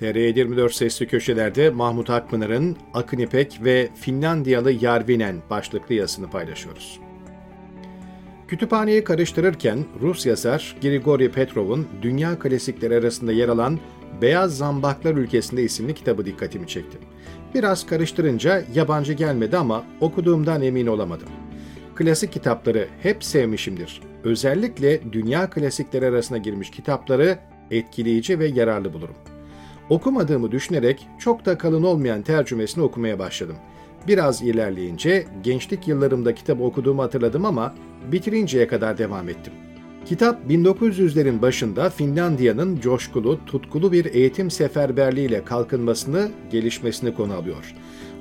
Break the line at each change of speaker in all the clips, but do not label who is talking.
TR24 Sesli Köşeler'de Mahmut Akpınar'ın Akın İpek ve Finlandiyalı Yarvinen başlıklı yazısını paylaşıyoruz. Kütüphaneyi karıştırırken Rus yazar Grigori Petrov'un dünya klasikleri arasında yer alan Beyaz Zambaklar Ülkesinde isimli kitabı dikkatimi çekti. Biraz karıştırınca yabancı gelmedi ama okuduğumdan emin olamadım. Klasik kitapları hep sevmişimdir. Özellikle dünya klasikleri arasına girmiş kitapları etkileyici ve yararlı bulurum. Okumadığımı düşünerek çok da kalın olmayan tercümesini okumaya başladım. Biraz ilerleyince gençlik yıllarımda kitabı okuduğumu hatırladım ama bitirinceye kadar devam ettim. Kitap 1900'lerin başında Finlandiya'nın coşkulu, tutkulu bir eğitim seferberliğiyle kalkınmasını, gelişmesini konu alıyor.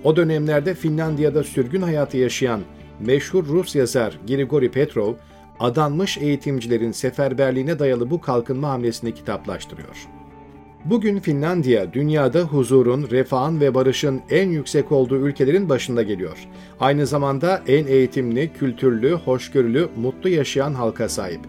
O dönemlerde Finlandiya'da sürgün hayatı yaşayan meşhur Rus yazar Grigori Petrov, adanmış eğitimcilerin seferberliğine dayalı bu kalkınma hamlesini kitaplaştırıyor. Bugün Finlandiya dünyada huzurun, refahın ve barışın en yüksek olduğu ülkelerin başında geliyor. Aynı zamanda en eğitimli, kültürlü, hoşgörülü, mutlu yaşayan halka sahip.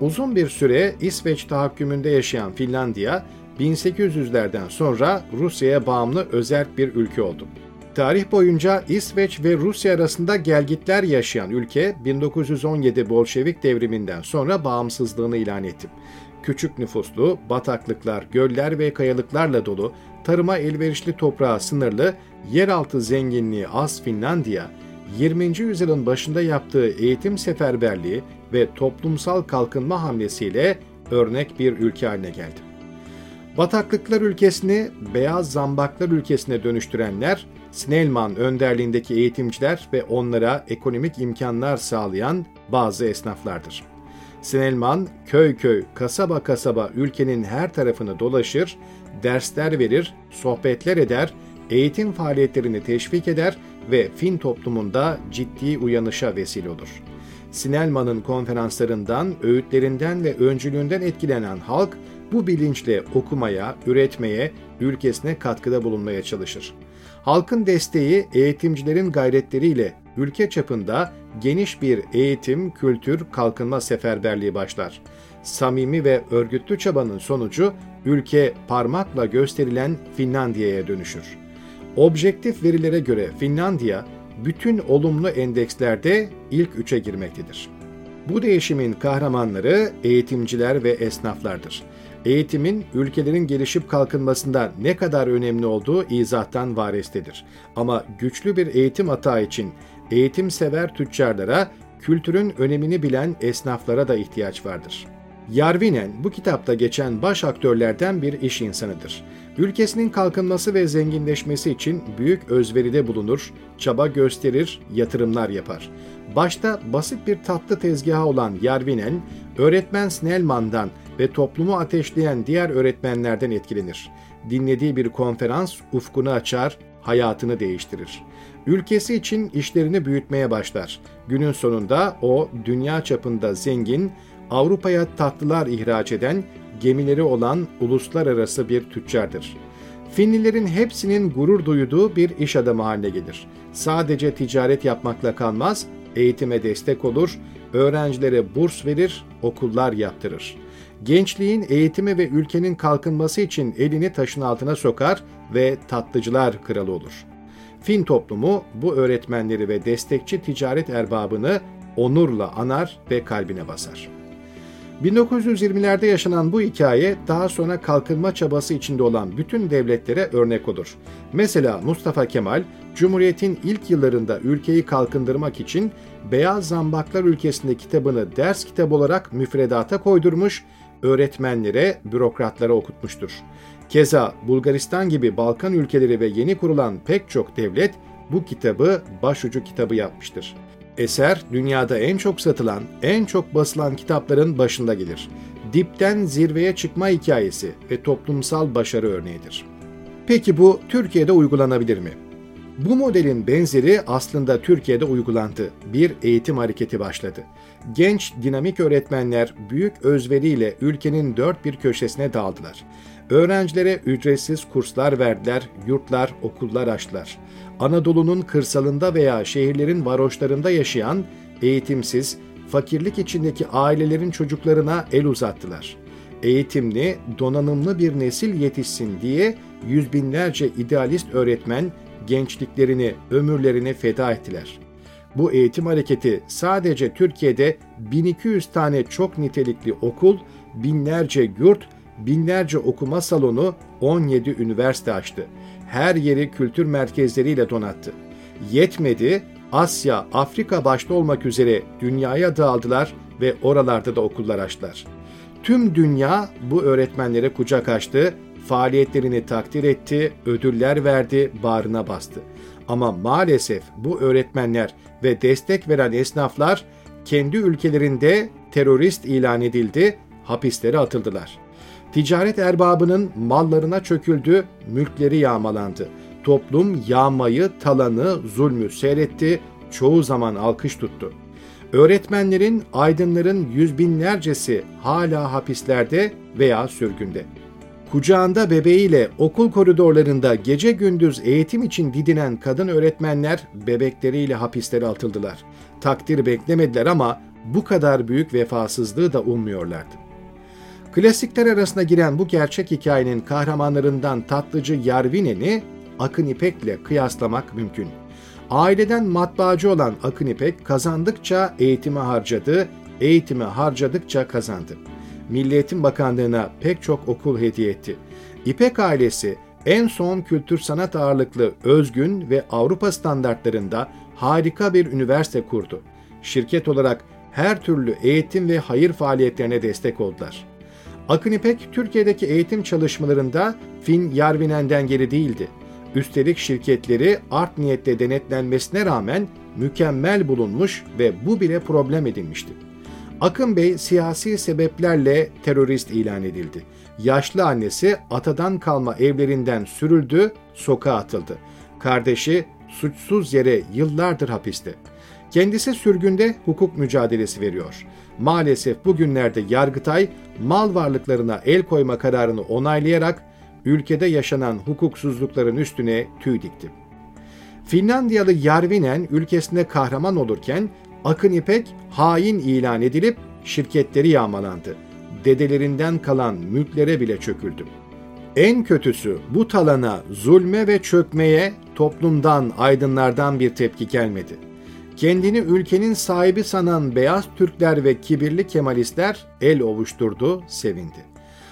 Uzun bir süre İsveç tahakkümünde yaşayan Finlandiya, 1800'lerden sonra Rusya'ya bağımlı özerk bir ülke oldu. Tarih boyunca İsveç ve Rusya arasında gelgitler yaşayan ülke 1917 Bolşevik devriminden sonra bağımsızlığını ilan etti. Küçük nüfuslu, bataklıklar, göller ve kayalıklarla dolu, tarıma elverişli toprağa sınırlı, yeraltı zenginliği az Finlandiya, 20. yüzyılın başında yaptığı eğitim seferberliği ve toplumsal kalkınma hamlesiyle örnek bir ülke haline geldi. Bataklıklar ülkesini beyaz zambaklar ülkesine dönüştürenler, Snellman önderliğindeki eğitimciler ve onlara ekonomik imkanlar sağlayan bazı esnaflardır. Snellman köy köy, kasaba kasaba ülkenin her tarafını dolaşır, dersler verir, sohbetler eder, eğitim faaliyetlerini teşvik eder ve Fin toplumunda ciddi uyanışa vesile olur. Snellman'ın konferanslarından, öğütlerinden ve öncülüğünden etkilenen halk bu bilinçle okumaya, üretmeye, ülkesine katkıda bulunmaya çalışır. Halkın desteği eğitimcilerin gayretleriyle ülke çapında geniş bir eğitim, kültür, kalkınma seferberliği başlar. Samimi ve örgütlü çabanın sonucu ülke parmakla gösterilen Finlandiya'ya dönüşür. Objektif verilere göre Finlandiya bütün olumlu endekslerde ilk üçe girmektedir. Bu değişimin kahramanları eğitimciler ve esnaflardır. Eğitimin ülkelerin gelişip kalkınmasında ne kadar önemli olduğu izahtan varestedir. Ama güçlü bir eğitim atağı için eğitim sever tüccarlara, kültürün önemini bilen esnaflara da ihtiyaç vardır. Yarvinen bu kitapta geçen baş aktörlerden bir iş insanıdır. Ülkesinin kalkınması ve zenginleşmesi için büyük özveride bulunur, çaba gösterir, yatırımlar yapar. Başta basit bir tatlı tezgahı olan Yarvinen, öğretmen Snellman'dan ve toplumu ateşleyen diğer öğretmenlerden etkilenir. Dinlediği bir konferans ufkunu açar, hayatını değiştirir. Ülkesi için işlerini büyütmeye başlar. Günün sonunda o dünya çapında zengin, Avrupa'ya tatlılar ihraç eden, gemileri olan uluslararası bir tüccardır. Finlilerin hepsinin gurur duyduğu bir iş adamı haline gelir. Sadece ticaret yapmakla kalmaz, eğitime destek olur, öğrencilere burs verir, okullar yaptırır. Gençliğin eğitimi ve ülkenin kalkınması için elini taşın altına sokar ve tatlıcılar kralı olur. Fin toplumu bu öğretmenleri ve destekçi ticaret erbabını onurla anar ve kalbine basar. 1920'lerde yaşanan bu hikaye daha sonra kalkınma çabası içinde olan bütün devletlere örnek olur. Mesela Mustafa Kemal, Cumhuriyet'in ilk yıllarında ülkeyi kalkındırmak için Beyaz Zambaklar ülkesinde kitabını ders kitabı olarak müfredata koydurmuş, öğretmenlere, bürokratlara okutmuştur. Keza Bulgaristan gibi Balkan ülkeleri ve yeni kurulan pek çok devlet bu kitabı başucu kitabı yapmıştır. Eser dünyada en çok satılan, en çok basılan kitapların başında gelir. Dipten zirveye çıkma hikayesi ve toplumsal başarı örneğidir. Peki bu Türkiye'de uygulanabilir mi? Bu modelin benzeri aslında Türkiye'de uygulandı. Bir eğitim hareketi başladı. Genç, dinamik öğretmenler büyük özveriyle ülkenin dört bir köşesine dağıldılar. Öğrencilere ücretsiz kurslar verdiler, yurtlar, okullar açtılar. Anadolu'nun kırsalında veya şehirlerin varoşlarında yaşayan, eğitimsiz, fakirlik içindeki ailelerin çocuklarına el uzattılar. eğitimli, donanımlı bir nesil yetişsin diye yüz binlerce idealist öğretmen gençliklerini, ömürlerini feda ettiler. Bu eğitim hareketi sadece Türkiye'de 1200 tane çok nitelikli okul, binlerce yurt, binlerce okuma salonu, 17 üniversite açtı. Her yeri kültür merkezleriyle donattı. Yetmedi, Asya, Afrika başta olmak üzere dünyaya dağıldılar ve oralarda da okullar açtılar. Tüm dünya bu öğretmenlere kucak açtı, faaliyetlerini takdir etti, ödüller verdi, bağrına bastı. Ama maalesef bu öğretmenler ve destek veren esnaflar kendi ülkelerinde terörist ilan edildi, hapislere atıldılar. Ticaret erbabının mallarına çöküldü, mülkleri yağmalandı. Toplum yağmayı, talanı, zulmü seyretti, çoğu zaman alkış tuttu. Öğretmenlerin, aydınların yüz binlercesi hala hapislerde veya sürgünde. Kucağında bebeğiyle okul koridorlarında gece gündüz eğitim için didinen kadın öğretmenler bebekleriyle hapislere atıldılar. Takdir beklemediler ama bu kadar büyük vefasızlığı da ummuyorlardı. Klasikler arasına giren bu gerçek hikayenin kahramanlarından tatlıcı Yarvinen'i Akın İpek'le kıyaslamak mümkün. Aileden matbaacı olan Akın İpek kazandıkça eğitime harcadı, eğitime harcadıkça kazandı. Milli Eğitim Bakanlığı'na pek çok okul hediye etti. İpek ailesi en son kültür sanat ağırlıklı özgün ve Avrupa standartlarında harika bir üniversite kurdu. Şirket olarak her türlü eğitim ve hayır faaliyetlerine destek oldular. Akın İpek, Türkiye'deki eğitim çalışmalarında Fin Yarvinen'den geri değildi. Üstelik şirketleri art niyetle denetlenmesine rağmen mükemmel bulunmuş ve bu bile problem edilmişti. Akın Bey siyasi sebeplerle terörist ilan edildi. Yaşlı annesi atadan kalma evlerinden sürüldü, sokağa atıldı. Kardeşi suçsuz yere yıllardır hapiste. Kendisi sürgünde hukuk mücadelesi veriyor. Maalesef bugünlerde Yargıtay mal varlıklarına el koyma kararını onaylayarak ülkede yaşanan hukuksuzlukların üstüne tüy dikti. Finlandiyalı Yarvinen ülkesinde kahraman olurken Akın İpek hain ilan edilip şirketleri yağmalandı. Dedelerinden kalan mülklere bile çöküldü. En kötüsü bu talana, zulme ve çökmeye toplumdan, aydınlardan bir tepki gelmedi. Kendini ülkenin sahibi sanan beyaz Türkler ve kibirli Kemalistler el ovuşturdu, sevindi.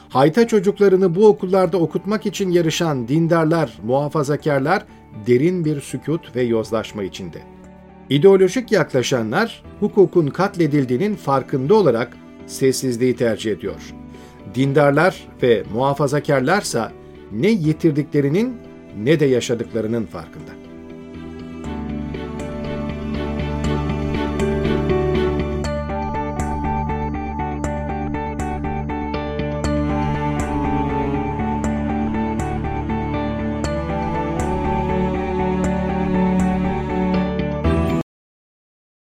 Hayta çocuklarını bu okullarda okutmak için yarışan dindarlar, muhafazakarlar derin bir sükut ve yozlaşma içinde. İdeolojik yaklaşanlar hukukun katledildiğinin farkında olarak sessizliği tercih ediyor. Dindarlar ve muhafazakarlarsa ne yitirdiklerinin ne de yaşadıklarının farkında.